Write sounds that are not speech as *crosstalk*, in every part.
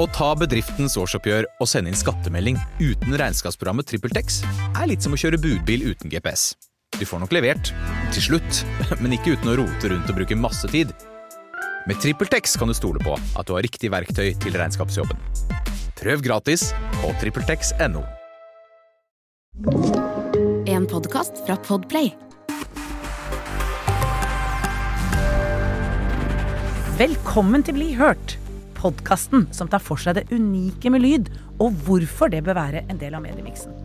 Å ta bedriftens årsoppgjør og sende inn skattemelding uten regnskapsprogrammet TrippelTex er litt som å kjøre budbil uten GPS. Du får nok levert, til slutt, *laughs* men ikke uten å rote rundt og bruke masse tid. Med TrippelTex kan du stole på at du har riktig verktøy til regnskapsjobben. Prøv gratis på TrippelTex.no. En podkast fra Podplay. Velkommen til Bli hørt, podkasten som tar for seg det unike med lyd, og hvorfor det bør være en del av mediemiksen.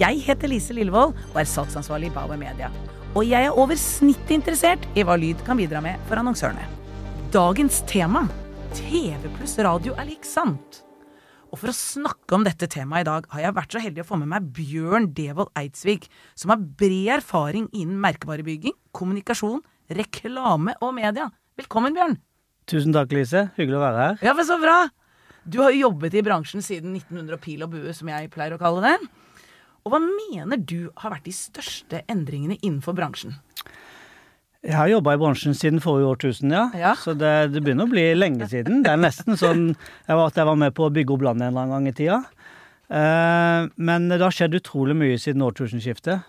Jeg heter Lise Lillevold og er salgsansvarlig i Bauer Media. Og jeg er over snittet interessert i hva lyd kan bidra med for annonsørene. Dagens tema TV pluss radio er lik sant. Og for å snakke om dette temaet i dag, har jeg vært så heldig å få med meg Bjørn Devold Eidsvik, som har bred erfaring innen merkevarebygging, kommunikasjon, reklame og media. Velkommen, Bjørn. Tusen takk, Lise. Hyggelig å være her. Ja, men så bra! Du har jo jobbet i bransjen siden 1900 og pil og bue, som jeg pleier å kalle det. Og hva mener du har vært de største endringene innenfor bransjen? Jeg har jobba i bransjen siden forrige årtusen, ja. Ja. Så det, det begynner å bli lenge siden. Det er nesten sånn jeg var, at jeg var med på å bygge opp landet en eller annen gang i tida. Eh, men det har skjedd utrolig mye siden årtusenskiftet.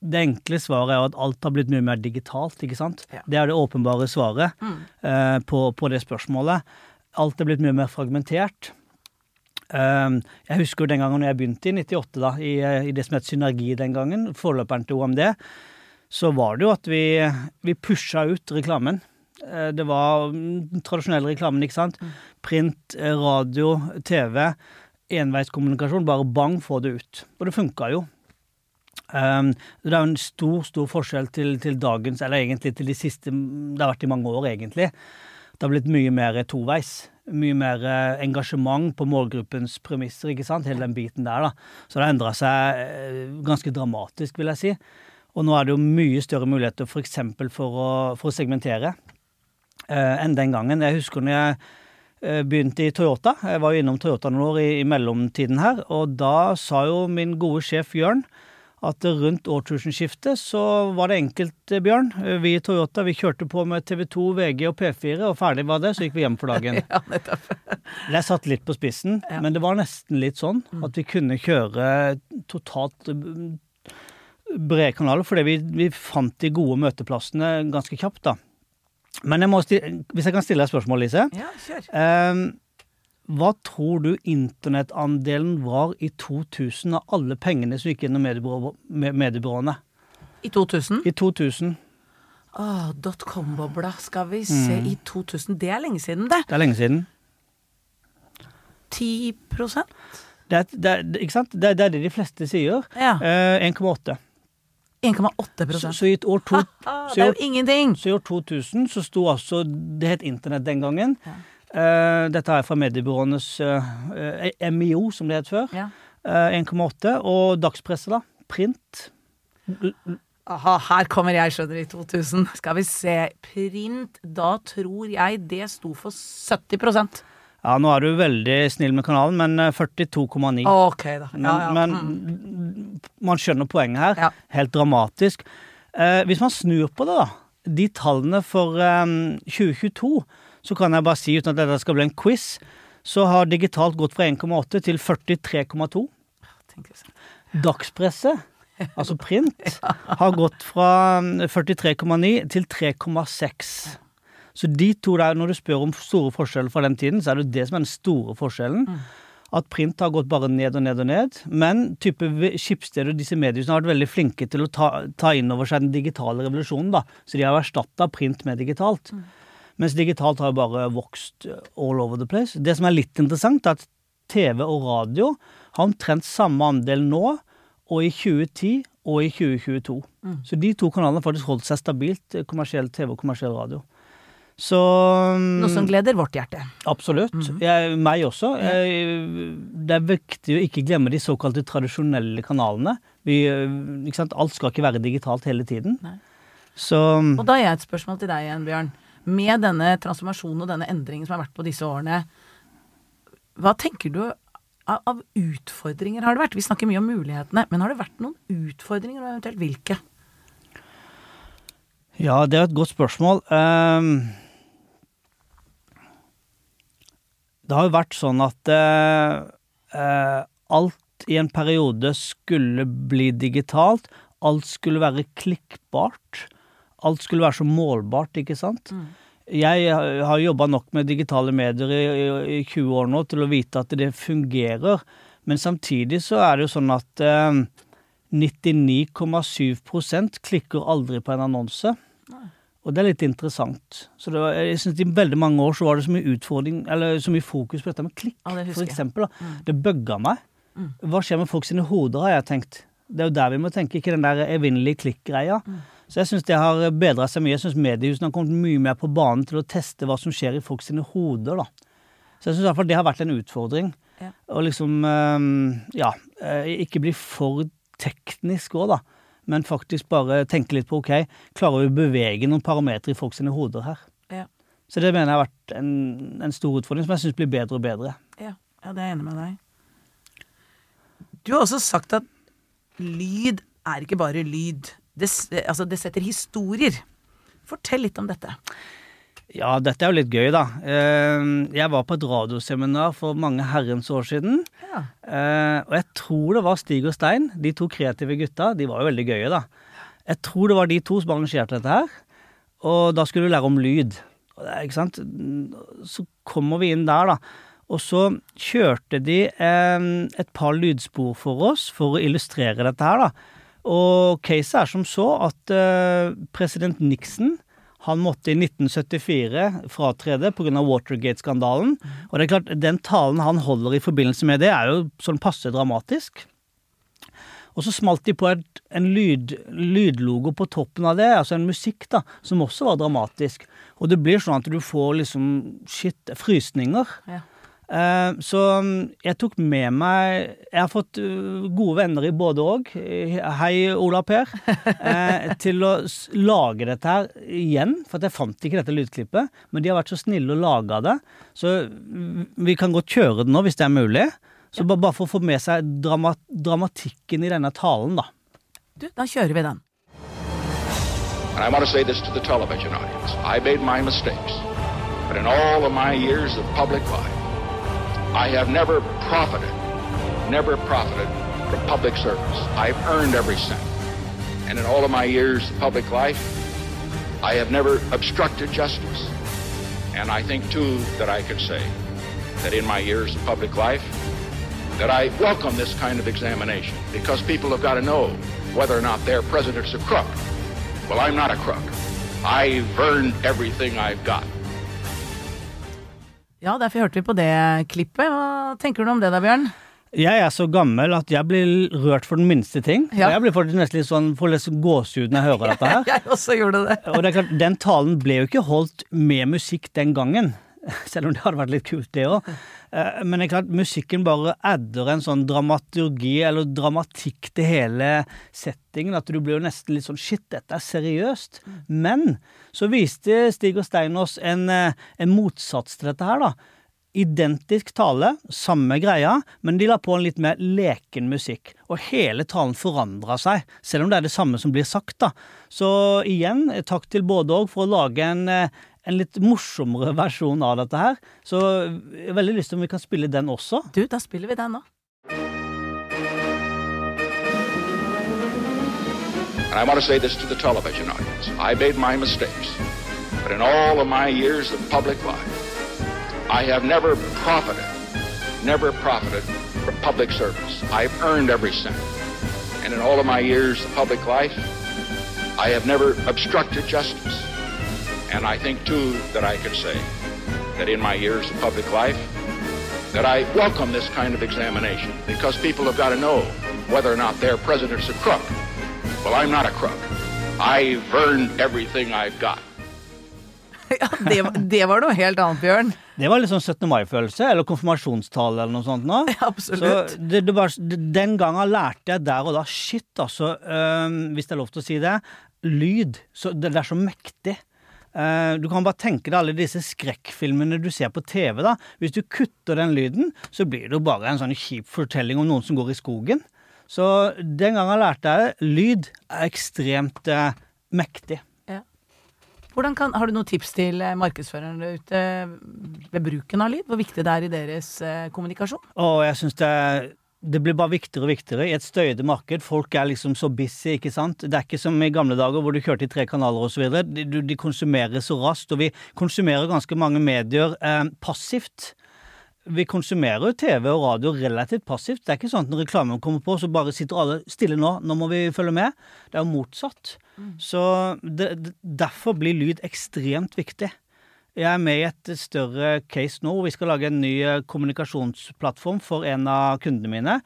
Det enkle svaret er at alt har blitt mye mer digitalt, ikke sant. Ja. Det er det åpenbare svaret eh, på, på det spørsmålet. Alt er blitt mye mer fragmentert. Um, jeg husker jo den gangen jeg begynte i 98, da, i, i det som het Synergi den gangen, forløperen til OMD, så var det jo at vi, vi pusha ut reklamen. Eh, Det var mm, tradisjonelle reklamen, ikke sant. Print, eh, radio, TV. Enveiskommunikasjon. Bare bang, få det ut. Og det funka jo. Um, det er jo en stor, stor forskjell til, til dagens, eller egentlig til de siste Det har vært i mange år, egentlig. Det har blitt mye mer toveis. Mye mer eh, engasjement på målgruppens premisser, ikke sant. Hele den biten der, da. Så det har endra seg eh, ganske dramatisk, vil jeg si. Og nå er det jo mye større muligheter f.eks. For, å, for å segmentere eh, enn den gangen. Jeg husker når jeg eh, begynte i Toyota. Jeg var jo innom Toyota noen år i, i mellomtiden her. Og da sa jo min gode sjef Jørn at rundt årtusenskiftet så var det enkelt, eh, Bjørn. Eh, Vi i Toyota vi kjørte på med TV 2, VG og P4, og ferdig var det. Så gikk vi hjem for dagen. *laughs* Ja, nettopp. *laughs* Det er satt litt på spissen, Ja. men det var nesten litt sånn at vi kunne kjøre totalt mm, brede kanaler, fordi vi, vi fant de gode møteplassene ganske kjapt, da. Men jeg må hvis jeg kan stille deg et spørsmål, Lise. Ja, kjør. Ehm, hva tror du internettandelen var i 2000 av alle pengene som gikk gjennom mediebyrå, mediebyråene? I 2000? I 2000. Åh, dotcom-bobla. Skal vi se, i 2000. Det er lenge siden, det. Det er lenge siden. 10 Det er, det er, ikke sant? Det er, det er det de fleste sier. Ja. Eh, 1,8. 1,8 Så, så i år to, *laughs* Ah, så Det er jo ingenting! Så i år 2000 så sto altså Det het internett den gangen. Ja. Eh, dette er fra mediebyråenes eh, eh, MIO, som det het før. Ja. Eh, 1,8. Og dagspresset, da. Print. Aha, her kommer jeg, skjønner i 2000. Skal vi se. Print, da tror jeg det sto for 70% Ja, nå er du veldig snill med kanalen, men eh, 42,9. Ok, da. Men, Ja, ja. men mm. man skjønner poenget her. Ja. Helt dramatisk. Eh, hvis man snur på det, da. De tallene for eh, 2022, så kan jeg bare si, uten at dette skal bli en quiz, så har digitalt gått fra 1,8 til 43,2. Tenker jeg sånn. Dagspresset, altså print, *laughs* har gått fra mm, 43,9 til 3,6. Så de to der, når du spør om store forskjeller fra den tiden, så er det det som er den store forskjellen. At print har gått bare ned og ned og ned. Men type Skipsted og disse mediehusene har vært veldig flinke til å ta, ta inn over seg den digitale revolusjonen. da. Så de har erstatta print med digitalt. Mens digitalt har jo bare vokst all over the place. Det som er litt interessant, er at TV og radio har omtrent samme andel nå og i 2010 og i 2022. Så de to kanalene har faktisk holdt seg stabilt, eh, kommersiell TV og kommersiell radio. Så mm, Noe som gleder vårt hjerte. Absolutt. jeg, meg også. Jeg, det er viktig å ikke glemme de såkalte tradisjonelle kanalene. Vi? Alt skal ikke være digitalt hele tiden. Så Og da har jeg et spørsmål til deg igjen, Bjørn. Med denne transformasjonen og denne endringen som har vært på disse årene, hva tenker du av, utfordringer har det vært? Vi snakker mye om mulighetene, men har det vært noen utfordringer, og eventuelt hvilke? ja, det er et godt spørsmål. Ehm, det har jo vært sånn at eh, eh, alt i en periode skulle bli digitalt. Alt skulle være klikkbart. Alt skulle være så målbart, ikke sant? Jeg har jobba nok med digitale medier i, i, i 20 år nå til å vite at det fungerer. Men samtidig så er det jo sånn at eh, 99,7% klikker aldri på en annonse. Og det er litt interessant. Så det var, jeg synes I veldig mange år så var det så mye utfordring, eller så mye fokus på dette med klikk. Ja, det for eksempel, da. Mm. Det bugga meg. Hva skjer med folk sine hoder, har jeg tenkt. Det er jo der vi må tenke, ikke den der evinnelige klikkgreia. Mm. Så jeg syns det har bedra seg mye. Jeg syns mediehusene har kommet mye mer på banen til å teste hva som skjer i folk sine hoder, da. Så jeg syns iallfall det har vært en utfordring. Ja. Og liksom eh, Ja, eh, ikke bli for teknisk òg, da. Men faktisk bare tenke litt på ok, klarer vi å bevege noen parametere i folk sine hoder her? Ja. Så det mener jeg har vært en, en stor utfordring som jeg syns blir bedre og bedre. Ja, ja, det er jeg enig med deg. Du har også sagt at lyd er ikke bare lyd. Det, altså, det setter historier. Fortell litt om dette. Ja, dette er jo litt gøy, da. Eh, Jeg var på et radioseminar for mange herrens år siden. Ja. Eh, Og jeg tror det var Stig og Stein, de to kreative gutta. De var jo veldig gøye, da. Jeg tror det var de to som arrangerte dette her. Og da skulle du lære om lyd. Ikke sant? Så kommer vi inn der, da. Og så kjørte de eh, et par lydspor for oss for å illustrere dette her, da. Og caset er som så at eh, president Nixon han måtte i 1974 fratrede pga. Watergate-skandalen. Og det er klart, den talen han holder i forbindelse med det, er jo sånn passe dramatisk. Og så smalt de på et, en lyd, lydlogo på toppen av det, altså en musikk, da, som også var dramatisk. Og det blir sånn at du får liksom shit, frysninger. Ja. Eh, så mm, jeg tok med meg Jeg har fått uh, gode venner i både og. Hei, Ola Per. eh, til å lage dette her igjen, for at jeg fant ikke dette lydklippet. Men de har vært så snille å lage det. Så mm, vi kan godt kjøre det nå, hvis det er mulig. Så bare, bare for å få med seg dramat dramatikken i denne talen, da. Du, da kjører vi den. And I want to say this to the television audience. I made my mistakes. But in all of my years of public life, I have never profited, never profited from public service. I've earned every cent. And in all of my years of public life, I have never obstructed justice. And I think, too, that I could say that in my years of public life, that I welcome this kind of examination because people have got to know whether or not their president's a crook. Well, I'm not a crook. I've earned everything I've got. Ja, derfor hørte vi på det klippet. Hva tenker du om det da, Bjørn? Jeg er så gammel at jeg blir rørt for den minste ting. Ja. Jeg blir faktisk nesten litt sånn, får litt gåsehud når jeg hører *laughs* dette her. Jeg også gjorde det. Og det er klart, den talen ble jo ikke holdt med musikk den gangen. *laughs* Selv om det hadde vært litt kult, det òg. Men det er klart, musikken bare adder en sånn dramaturgi, eller dramatikk til hele settingen. At du blir jo nesten litt sånn Shit, dette er seriøst. Men så viste Stig og Stein oss en, eh, en motsats til dette her, da. Identisk tale, samme greia, men de la på en litt mer leken musikk. Og hele talen forandra seg, selv om det er det samme som blir sagt, da. Så igjen, takk til både òg for å lage en, eh, en litt morsommere versjon av dette her. Så jeg har veldig lyst til om vi kan spille den også. Du, da spiller vi den nå. And I want to say this to the television audience. I made my mistakes. But in all of my years of public life, I have never profited, never profited from public service. I've earned every cent. And in all of my years of public life, I have never obstructed justice. And I think, too, that I could say that in my years of public life, that I welcome this kind of examination because people have got to know whether or not their president's a crook. Well, I'm not a crook. I've earned everything I've got. *laughs* Ja, det, det var noe helt annet, Bjørn. Det var litt sånn 17. mai-følelse, eller konfirmasjonstale eller noe sånt. nå. *laughs* Ja, Absolutt. Så det, det var, den gangen lærte jeg der og da Shit, altså. øh, hvis det er lov til å si det. Lyd. Så det, det er så mektig. Eh, du kan bare tenke deg alle disse skrekkfilmene du ser på TV. da. Hvis du kutter den lyden, så blir det jo bare en sånn kjip fortelling om noen som går i skogen. Så den gangen lærte jeg lyd er ekstremt eh, mektig. Ja. Kan, har du noen tips til eh, markedsførerne ute ved bruken av lyd? Hvor viktig det er i deres eh, kommunikasjon? Og jeg synes det, det blir bare viktigere og viktigere i et støyete marked. Folk er liksom så busy, ikke sant. Det er ikke som i gamle dager hvor du kjørte i tre kanaler osv. De, de, konsumerer så raskt, og vi konsumerer ganske mange medier eh, passivt. Vi konsumerer jo TV og radio relativt passivt. Det er ikke sånn at når reklamen kommer på, så bare sitter alle stille nå. Nå må vi følge med. Det er jo motsatt. Så det, det- derfor blir lyd ekstremt viktig. Jeg er med i et større case nå vi skal lage en ny eh, kommunikasjonsplattform for en av kundene mine.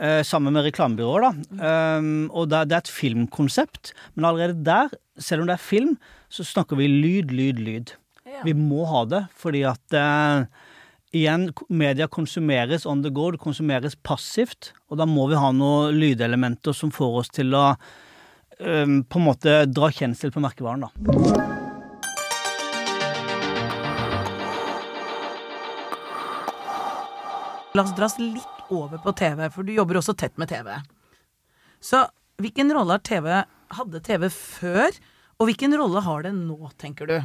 eh, sammen med reklamebyråer, da. Um, og det, er et filmkonsept. Men allerede der, selv om det er film, så snakker vi lyd, lyd, lyd. Vi må ha det, fordi at eh, Igjen, media konsumeres on the go, det konsumeres passivt, og da må vi ha noen lydelementer som får oss til å øhm, på en måte dra kjensel på merkevaren, da. La oss dras litt over på TV, for du jobber også tett med TV. Så hvilken rolle har TV, hadde TV før, og hvilken rolle har det nå, tenker du?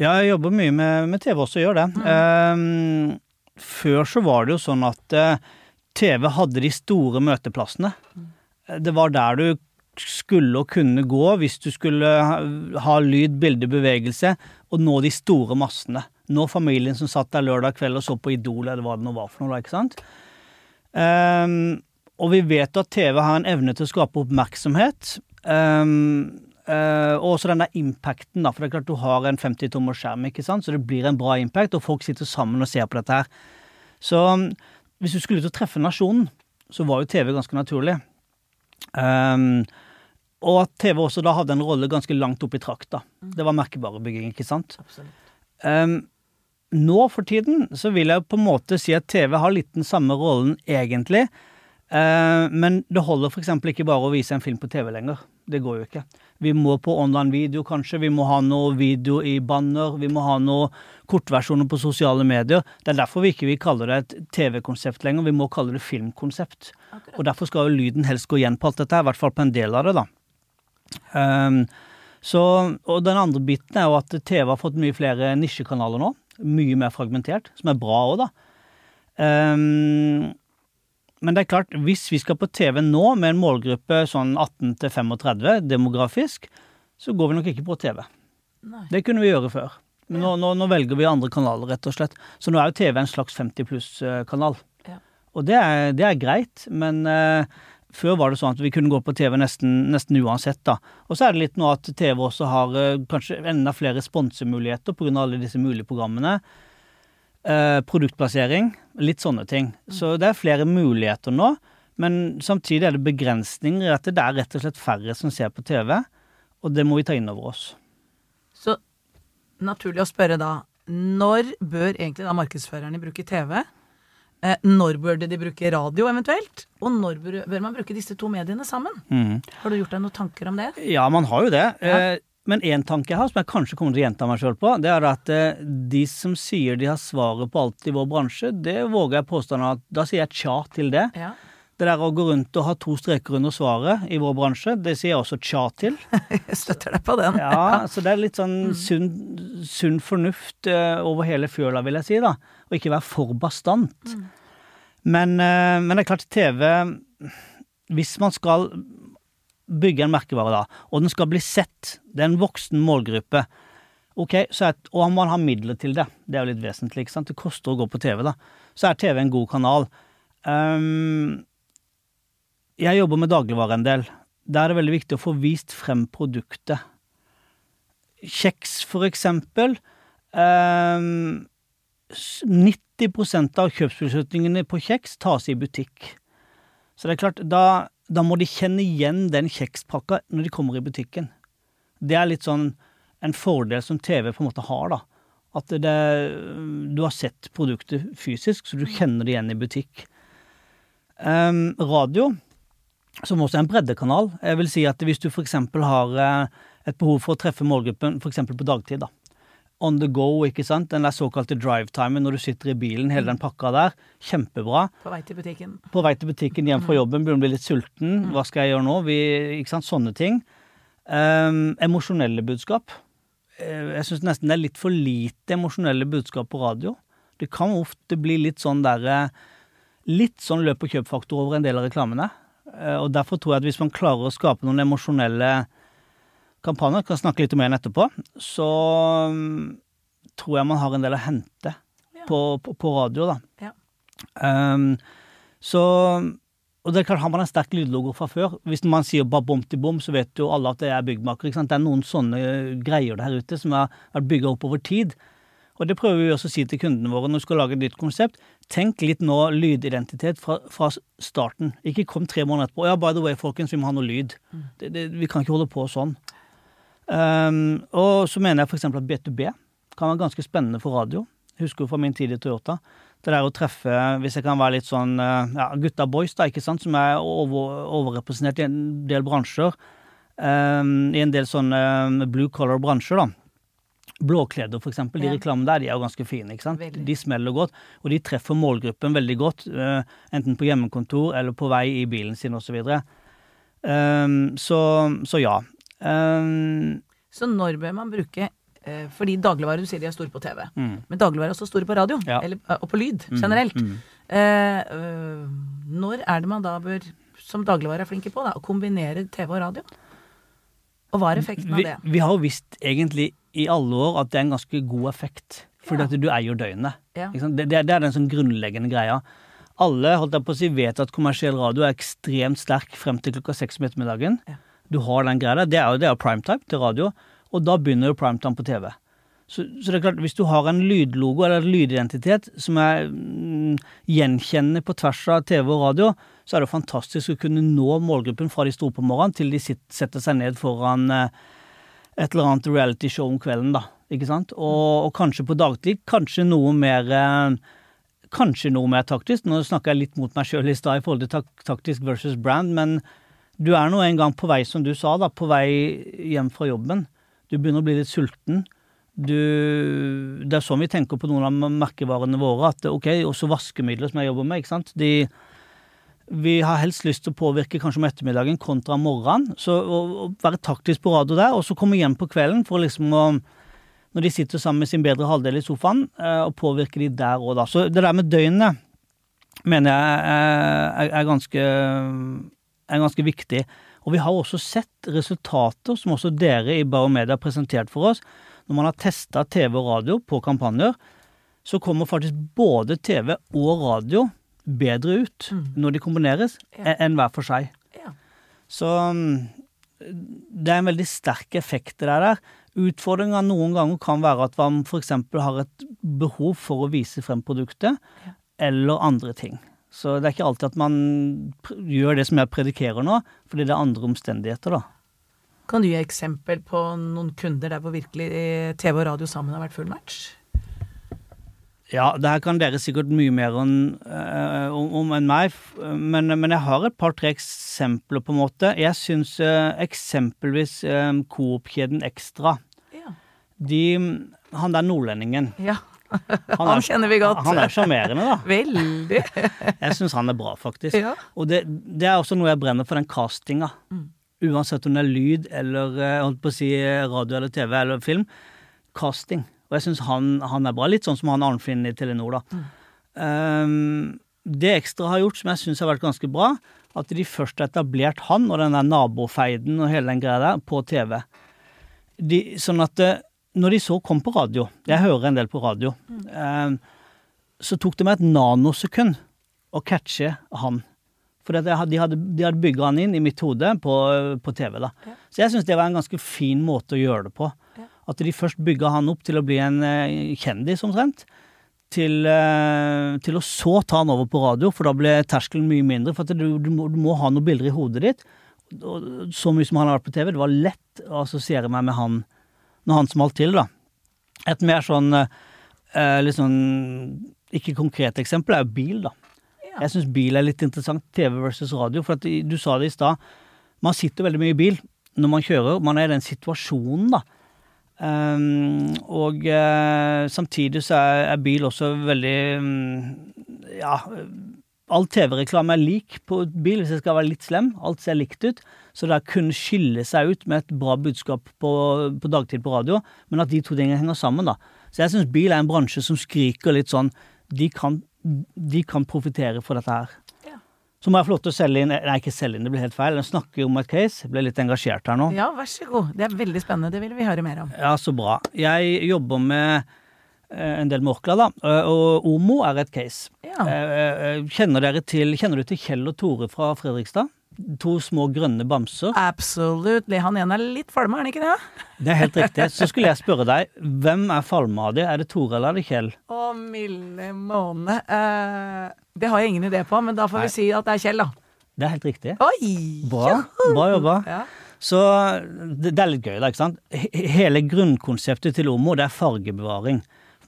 Ja, jeg jobber mye med, med TV også, gjør det. Ehm, før så var det jo sånn at uh, TV hadde de store møteplassene. Det var der du skulle og kunne gå hvis du skulle ha, ha lyd, bilde, bevegelse, og nå de store massene. Nå familien som satt der lørdag kveld og så på Idol, eller hva det nå var for noe, da, ikke sant? Um, og vi vet at TV har en evne til å skape oppmerksomhet. Um, uh, og også den der impacten, da. For det er klart du har en 50-tommer skjerm, ikke sant? så det blir en bra impact, og folk sitter sammen og ser på dette her. Så um, hvis du skulle ut og treffe nasjonen, så var jo TV ganske naturlig. Um, og at TV også da hadde en rolle ganske langt opp i trakta. Det var merkevarebygging, ikke sant. Ehm, nå for tiden så vil jeg på en måte si at TV har litt den samme rollen egentlig. Eh, men det holder f.eks. ikke bare å vise en film på TV lenger. Det går jo ikke. Vi må på online video, kanskje. Vi må ha noe video i banner. Vi må ha noe kortversjoner på sosiale medier. Det er derfor vi ikke vil kalle det et TV-konsept lenger. Vi må kalle det filmkonsept. Og derfor skal jo lyden helst gå igjen på alt dette, i hvert fall på en del av det, da. Um, så, og den andre biten er jo at TV har fått mye flere nisjekanaler nå. Mye mer fragmentert, som er bra òg, da. Um, men det er klart, hvis vi skal på TV nå med en målgruppe sånn 18 til 35 demografisk, så går vi nok ikke på TV. Nei. Det kunne vi gjøre før. Men nå, nå, nå velger vi andre kanaler, rett og slett. Så nå er jo TV en slags 50 pluss-kanal. Ja. Og det er, det er greit, men eh, før var det sånn at vi kunne gå på TV nesten, nesten uansett, da. Og så er det litt nå at TV også har eh, kanskje enda flere sponsemuligheter pga. alle disse mulige programmene. Eh, produktplassering, litt sånne ting. Så det er flere muligheter nå. Men samtidig er det begrensninger i at det er rett og slett færre som ser på TV. Og det må vi ta inn over oss. Så naturlig å spørre da, når bør egentlig da markedsførerne bruke TV? Eh, når burde de bruke radio eventuelt? Og når bør, man bruke disse to mediene sammen? Har du gjort deg noen tanker om det? Ja, man har jo det. Ja. Eh, Men én tanke jeg har, som jeg kanskje kommer til å gjenta meg sjøl på, det er at eh, de som sier de har svaret på alt i vår bransje, det våger jeg påstå at da sier jeg tja til det. Ja. Det der å gå rundt og ha to streker under svaret i vår bransje, det sier jeg også tja til. *laughs* Jeg støtter deg på den. Ja, så det er litt sånn sunn, sunn fornuft eh, over hele fjøla, vil jeg si, da. Og ikke være for bastant. Men, eh, men det er klart, TV Hvis man skal bygge en merkevare, da, og den skal bli sett, det er en voksen målgruppe, ok, så er, og man har midler til det, det er jo litt vesentlig, ikke sant, det koster å gå på TV, da, så er TV en god kanal. Um, jeg jobber med dagligvare en del. Der er det veldig viktig å få vist frem produktet. Kjeks, for eksempel. Eh, 90% av kjøpsbeslutningene på kjeks tas i butikk. Så det er klart, da, da må de kjenne igjen den kjekspakka når de kommer i butikken. Det er litt sånn en fordel som TV på en måte har, da. At det, du har sett produktet fysisk, så du kjenner det igjen i butikk. Ehm, radio, som også er en breddekanal. Jeg vil si at hvis du f.eks. har eh, et behov for å treffe målgruppen f.eks. på dagtid, da. On the go, ikke sant. Den der såkalte drive-timen når du sitter i bilen, hele den pakka der. Kjempebra. På vei til butikken. På vei til butikken, hjem fra jobben, begynner å bli litt sulten. Hva skal jeg gjøre nå? Vi, ikke sant, Sånne ting. Um, emosjonelle budskap. eh, Jeg syns nesten det er litt for lite emosjonelle budskap på radio. Det kan ofte bli litt sånn derre Litt sånn løp og kjøp-faktor over en del av reklamene. Eh, Og derfor tror jeg at hvis man klarer å skape noen emosjonelle kampanjer, kan snakke litt om enn etterpå, så mm, tror jeg man har en del å hente Ja. på, på, på radio, da. Ja. Um, så Og det er klart, har man en sterk lydlogo fra før Hvis man sier bare bom til bom, så vet jo alle at det er byggmaker. Ikke sant? Det er noen sånne greier der ute som har vært bygga opp over tid. Og det prøver vi også å si til kundene våre når vi skal lage et nytt konsept. Tenk litt nå lydidentitet fra, fra starten. Ikke kom tre måneder etterpå. Ja, by the way, folkens, vi må ha noe lyd. Det, det, vi kan ikke holde på sånn. Um, og så mener jeg f.eks. at B2B kan være ganske spennende for radio. Husker jo fra min tid i Toyota. Det der å treffe, hvis jeg kan være litt sånn eh, ja, gutta boys, da, ikke sant, som er over, overrepresentert i en del bransjer. um, I en del sånne um, blue collar bransjer, da. Blåkleder, eksempel. De Ja. reklamene der de er jo ganske fine. ikke sant? Veldig. De smeller godt, og de treffer målgruppen veldig godt. Uh, enten på hjemmekontor eller på vei i bilen sin osv. Så, um, så Så ja. Um, Så når bør man bruke uh, Fordi dagligvarer, du sier de er store på TV. mm, Men dagligvarer er også store på radio. Ja. Eller, eh, og på lyd, mm, generelt. mm. Eh, Uh, når er det man da bør, som dagligvarer er flinke på, da, å kombinere TV og radio? Og hva er effekten av det? vi har jo visst egentlig i alle år at det er en ganske god effekt. Fordi Ja. at du eier døgnet. Ja. Det, det, det er den sånn grunnleggende greia. Alle holdt jeg på å si, vet at kommersiell radio er ekstremt sterk frem til klokka seks om ettermiddagen. Ja. Du har den greia der. Det er jo det er primetime til radio, og da begynner jo primetime på TV. Så, så det er klart, hvis du har en lydlogo eller en lydidentitet som er mm, gjenkjennende på tvers av TV og radio, så er det fantastisk å kunne nå målgruppen fra de sto på morgenen til de sitter, setter seg ned foran eh, et eller annet realityshow om kvelden, da. Ikke sant? Og, og kanskje på dagtid, kanskje noe mer eh, Kanskje noe mer taktisk. Nå snakker jeg litt mot meg sjøl i stad i forhold til tak taktisk versus brand, men du er nå en gang på vei, som du sa, da, på vei hjem fra jobben. Du begynner å bli litt sulten. Du, det er sånn vi tenker på noen av merkevarene våre. At ok, også vaskemidler som jeg jobber med, ikke sant. De, vi har helst lyst til å påvirke kanskje om ettermiddagen kontra morgenen. Så å, å være taktisk på radio der, og så komme hjem på kvelden for liksom å Når de sitter sammen med sin bedre halvdel i sofaen, eh, og påvirke de der òg, da. Så det der med døgnet mener jeg er, er, er, ganske, er ganske viktig. Og vi har også sett resultater som også dere i Baromedia har presentert for oss. Når man har testa TV og radio på kampanjer, så kommer faktisk både TV og radio bedre ut når de kombineres, Ja. enn hver for seg. Ja. Så mm, det er en veldig sterk effekt det der. Utfordringa noen ganger kan være at man f.eks. har et behov for å vise frem produktet, Ja. eller andre ting. Så det er ikke alltid at man gjør det som jeg predikerer nå, fordi det er andre omstendigheter, da. Kan du gi eksempel på noen kunder der hvor virkelig eh, TV og radio sammen har vært full match? Ja, det her kan dere sikkert mye mer om, eh, om, om enn meg, men, men jeg har et par-tre eksempler, på en måte. Jeg syns uh, eksempelvis um, Coop-kjeden Extra Ja. de, Han der nordlendingen ja. Han, *laughs* Han er- kjenner vi godt. Han er sjarmerende, da. *laughs* Veldig. *laughs* Jeg syns han er bra, faktisk. Ja. Og det, det er også noe jeg brenner for, den castinga. Mm. Uansett om det er lyd eller eh, holdt på å si radio eller TV eller film. Casting. Og jeg syns han, han er bra. Litt sånn som han Arnfinn i Telenor, da. Mm. Um, det Ekstra har gjort, som jeg syns har vært ganske bra, at de først har etablert han og den der nabofeiden og hele den greia der på TV. De, sånn at eh, når de så kom på radio Jeg hører en del på radio. um, så tok det meg et nanosekund å catche han. For de hadde, de hadde bygga han inn i mitt hode på, på TV. da. Ja. Så jeg syns det var en ganske fin måte å gjøre det på. At de først bygga han opp til å bli en eh, kjendis, omtrent. Til, eh, til å så ta han over på radio, for da ble terskelen mye mindre. For at du, du, må, du må ha noen bilder i hodet ditt. Og så mye som han har vært på TV. Det var lett å assosiere meg med han når han smalt til, da. Et mer sånn eh, sånn ikke konkret eksempel er jo bil, da. Ja. Jeg syns bil er litt interessant, TV versus radio. For at du sa det i stad, man sitter veldig mye i bil når man kjører. Man er i den situasjonen, da. Ehm, og uh, samtidig så er, er bil også veldig um, Ja, all TV-reklame er lik på bil, hvis jeg skal være litt slem. Alt ser likt ut. Så det kunne skille seg ut med et bra budskap på, på dagtid på radio, men at de to tingene henger sammen, da. Så jeg syns bil er en bransje som skriker litt sånn De kan, de kan profitere for dette her. Så må jeg få lov til å selge inn Nei, ikke selge inn, det blir helt feil. Jeg snakker om et case. Jeg ble litt engasjert her nå. Ja, vær så god. Det er veldig spennende. Det vil vi høre mer om. Ja, så bra. Jeg jobber med eh, en del med Orkla, da. eh, Og Omo er et case. Ja. Eh, Kjenner, til, kjenner du til Kjell og Tore fra Fredrikstad? To små grønne bamser. Absolutely. Han ene er litt falma, er han ikke det? Det er helt riktig. Så skulle jeg spørre deg, hvem er falma av de? Er det Tore eller er det Kjell? Å, milde måne. Eh, det har jeg ingen idé på, men da får Nei. vi si at det er Kjell, da. Det er helt riktig. Oi! Bra. Bra jobba. Ja. Så det, det er litt gøy, da, ikke sant. Hele grunnkonseptet til Omo, det er fargebevaring.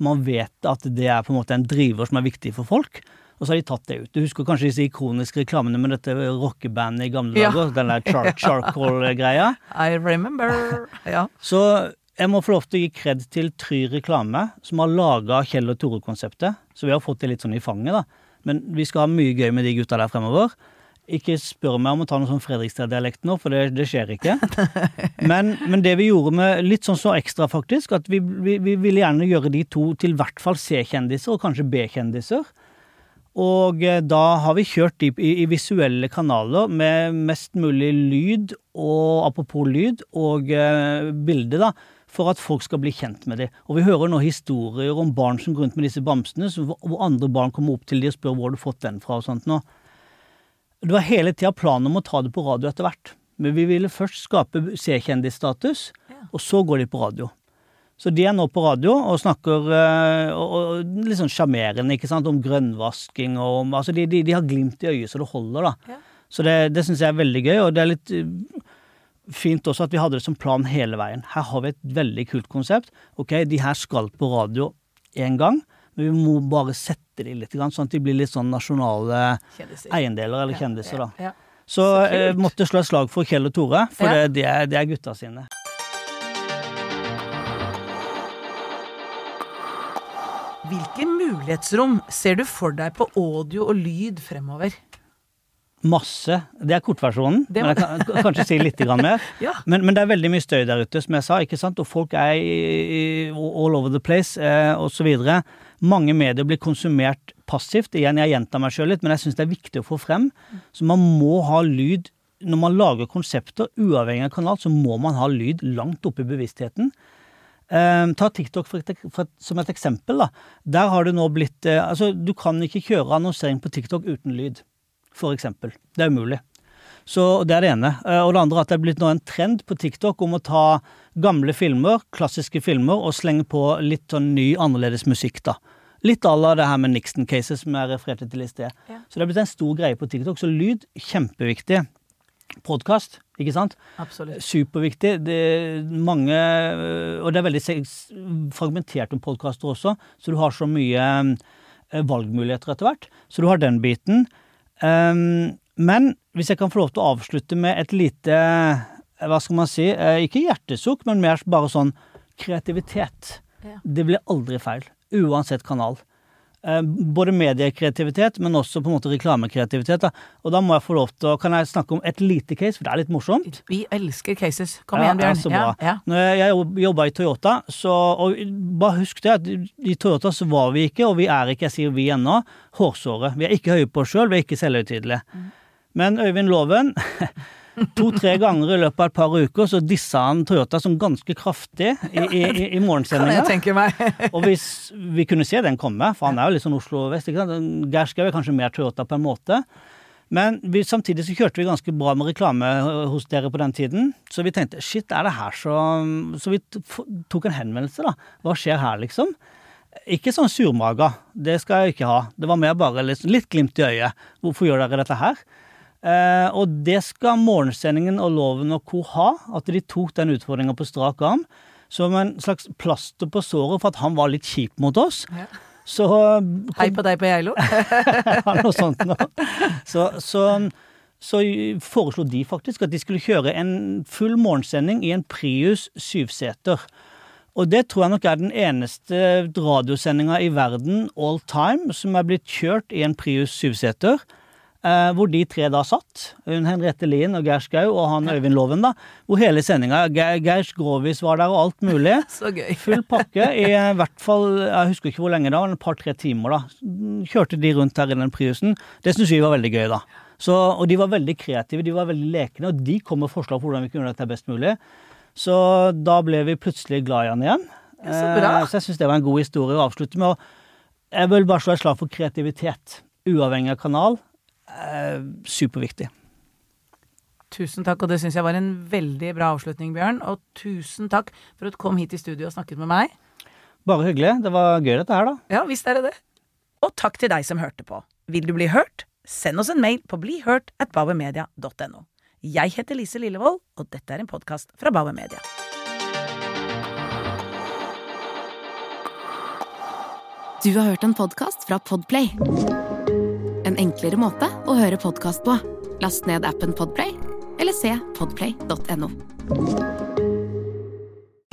Man vet at det er på en måte en driver som er viktig for folk. Og så har de tatt det ut. Du husker kanskje disse ikoniske reklamene med dette rockebandet i gamle Ja. dager? Den der char *laughs* charcoal-greia. I remember. Ja. Så jeg må få lov til å gi kred til Try Reklame, som har laga Kjell og Tore-konseptet. Så vi har fått det litt sånn i fanget, da. Men vi skal ha mye gøy med de gutta der fremover. Ikke spør meg om å ta noe sånn Fredrikstad-dialekt nå, for det, det skjer ikke. *laughs* Men, men det vi gjorde med litt sånn så ekstra, faktisk, at vi, vi, vi ville gjerne gjøre de to til i hvert fall C-kjendiser, og kanskje B-kjendiser. Og eh, da har vi kjørt de i, i visuelle kanaler med mest mulig lyd, og apropos lyd, og eh, bilde, da, for at folk skal bli kjent med dem. Og vi hører nå historier om barn som går rundt med disse bamsene, så hvor hvor andre barn kommer opp til de og spør hvor har du fått den fra og sånt nå. Det var hele tida planen om å ta det på radio etter hvert. Men vi ville først skape C-kjendisstatus, og så går de på radio. Så de er nå på radio og snakker eh, og, og litt sånn sjarmerende ikke sant, om grønnvasking og om Altså, de, de, de har glimt i øyet så det holder, da. Ja. Så det, det syns jeg er veldig gøy, og det er litt eh, fint også at vi hadde det som plan hele veien. Her har vi et veldig kult konsept. Ok, de her skal på radio én gang, men vi må bare sette de litt, sånn at de blir litt sånn nasjonale Kjendiser. eiendeler eller Ja, kjendiser, da. ja, ja. Så Så jeg måtte slå et slag for Kjell og Tore, for det, det, er, det er gutta sine. Hvilke mulighetsrom ser du for deg på audio og lyd fremover? Masse. Det er kortversjonen, Det men jeg kan kanskje si litt mer. *laughs* Ja. Men, men det er veldig mye støy der ute, som jeg sa, ikke sant? og folk er all over the place, eh, videre. Mange medier blir konsumert passivt. Igjen, jeg gjentar meg sjøl litt, men jeg syns det er viktig å få frem. Så man må ha lyd når man lager konsepter, uavhengig av kanal, så må man ha lyd langt oppe i bevisstheten. Eh, ta TikTok for et, for et, som et eksempel. da. Der har det nå blitt eh, Altså, du kan ikke kjøre annonsering på TikTok uten lyd, for eksempel. Det er umulig. Så det er det ene. Eh, og det andre er at det er blitt nå en trend på TikTok om å ta gamle filmer, klassiske filmer, og slenge på litt sånn ny, annerledes musikk, da. Litt à la det her med Nixon-cases som jeg refererte til i sted. Ja. Så det er blitt en stor greie på TikTok. Så lyd, kjempeviktig. Podkast, ikke sant? Absolutt. Superviktig. Det er mange Og det er veldig fragmentert om podkaster også, så du har så mye eh, valgmuligheter etter hvert. Så du har den biten. Um, men hvis jeg kan få lov til å avslutte med et lite eh, Hva skal man si? eh, Ikke hjertesukk, men mer bare sånn kreativitet. Ja. Det blir aldri feil. Uansett kanal. Eh, Både mediekreativitet, men også på en måte reklamekreativitet. Da. Og da må jeg få lov til å Kan jeg snakke om et lite case, for det er litt morsomt? Vi elsker cases. Kom igjen, Bjørn. ja, så bra. Ja, ja. Når jeg, jobba i Toyota, så Og bare husk det, at i Toyota så var vi ikke, og vi er ikke, jeg sier vi ennå, hårsåre. Vi er ikke høye på oss sjøl, vi er ikke selvhøytidelige. Men Øyvind Loven To-tre ganger i løpet av et par uker så dissa han Toyota som ganske kraftig i, i, i, morgensendinga. *laughs* Og hvis vi kunne se den komme, for han er jo litt sånn Oslo vest, ikke sant. Geir er kanskje mer Toyota på en måte. Men vi, samtidig så kjørte vi ganske bra med reklame hos dere på den tiden. Så vi tenkte shit, er det her så Så vi tok en henvendelse, da. Hva skjer her, liksom? Ikke sånn surmaga, det skal jeg ikke ha. Det var mer bare litt, litt glimt i øyet. Hvorfor gjør dere dette her? Eh, og det skal morgensendingen og Loven og co. ha, at de tok den utfordringa på strak arm. Som en slags plaster på såret for at han var litt kjip mot oss. Ja. Så Hei på deg på Geilo. *laughs* ja, noe sånt noe. Så, så, så foreslo de faktisk at de skulle kjøre en full morgensending i en Prius syvseter. Og det tror jeg nok er den eneste radiosendinga i verden all time som er blitt kjørt i en Prius syvseter. Eh, hvor de tre da satt. Hun Henriette Lien og Geir Skau og han Øyvind Loven, da. Hvor hele sendinga Geir Grovis var der og alt mulig. *laughs* Så gøy. Full pakke i hvert fall Jeg husker ikke hvor lenge da, et par-tre timer, da. Kjørte de rundt her i den Priusen. Det syns vi var veldig gøy, da. Så, og de var veldig kreative, de var veldig lekne, og de kom med forslag på hvordan vi kunne gjøre dette best mulig. Så da ble vi plutselig glad i han igjen. Ja, så bra. Eh, så jeg syns det var en god historie å avslutte med. Og jeg vil bare slå et slag for kreativitet. Uavhengig av kanal. Eh, superviktig. Tusen takk, og det syns jeg var en veldig bra avslutning, Bjørn. Og tusen takk for at du kom hit i studio og snakket med meg. Bare hyggelig. Det var gøy dette her, da. Ja, visst er det det. Og takk til deg som hørte på. Vil du bli hørt? Send oss en mail på blihørt at bauermedia.no. Jeg heter Lise Lillevold, og dette er en podkast fra Bauer Media. Du har hørt en podkast fra Podplay. En enklere måte å høre podkast på. Last ned appen Podplay, eller se podplay.no.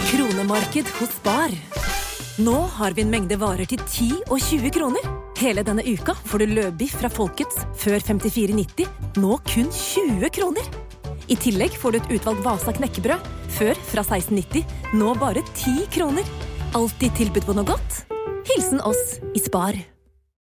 Kronemarked hos Bar. Nå har vi en mengde varer til 10 og 20 kroner. Hele denne uka får du løbiff fra Folkets før 54,90, nå kun 20 kroner. I tillegg får du et utvalgt Vasa knekkebrød, før fra 1690, nå bare 10 kroner. Alltid tilbud på noe godt. Hilsen oss i Spar.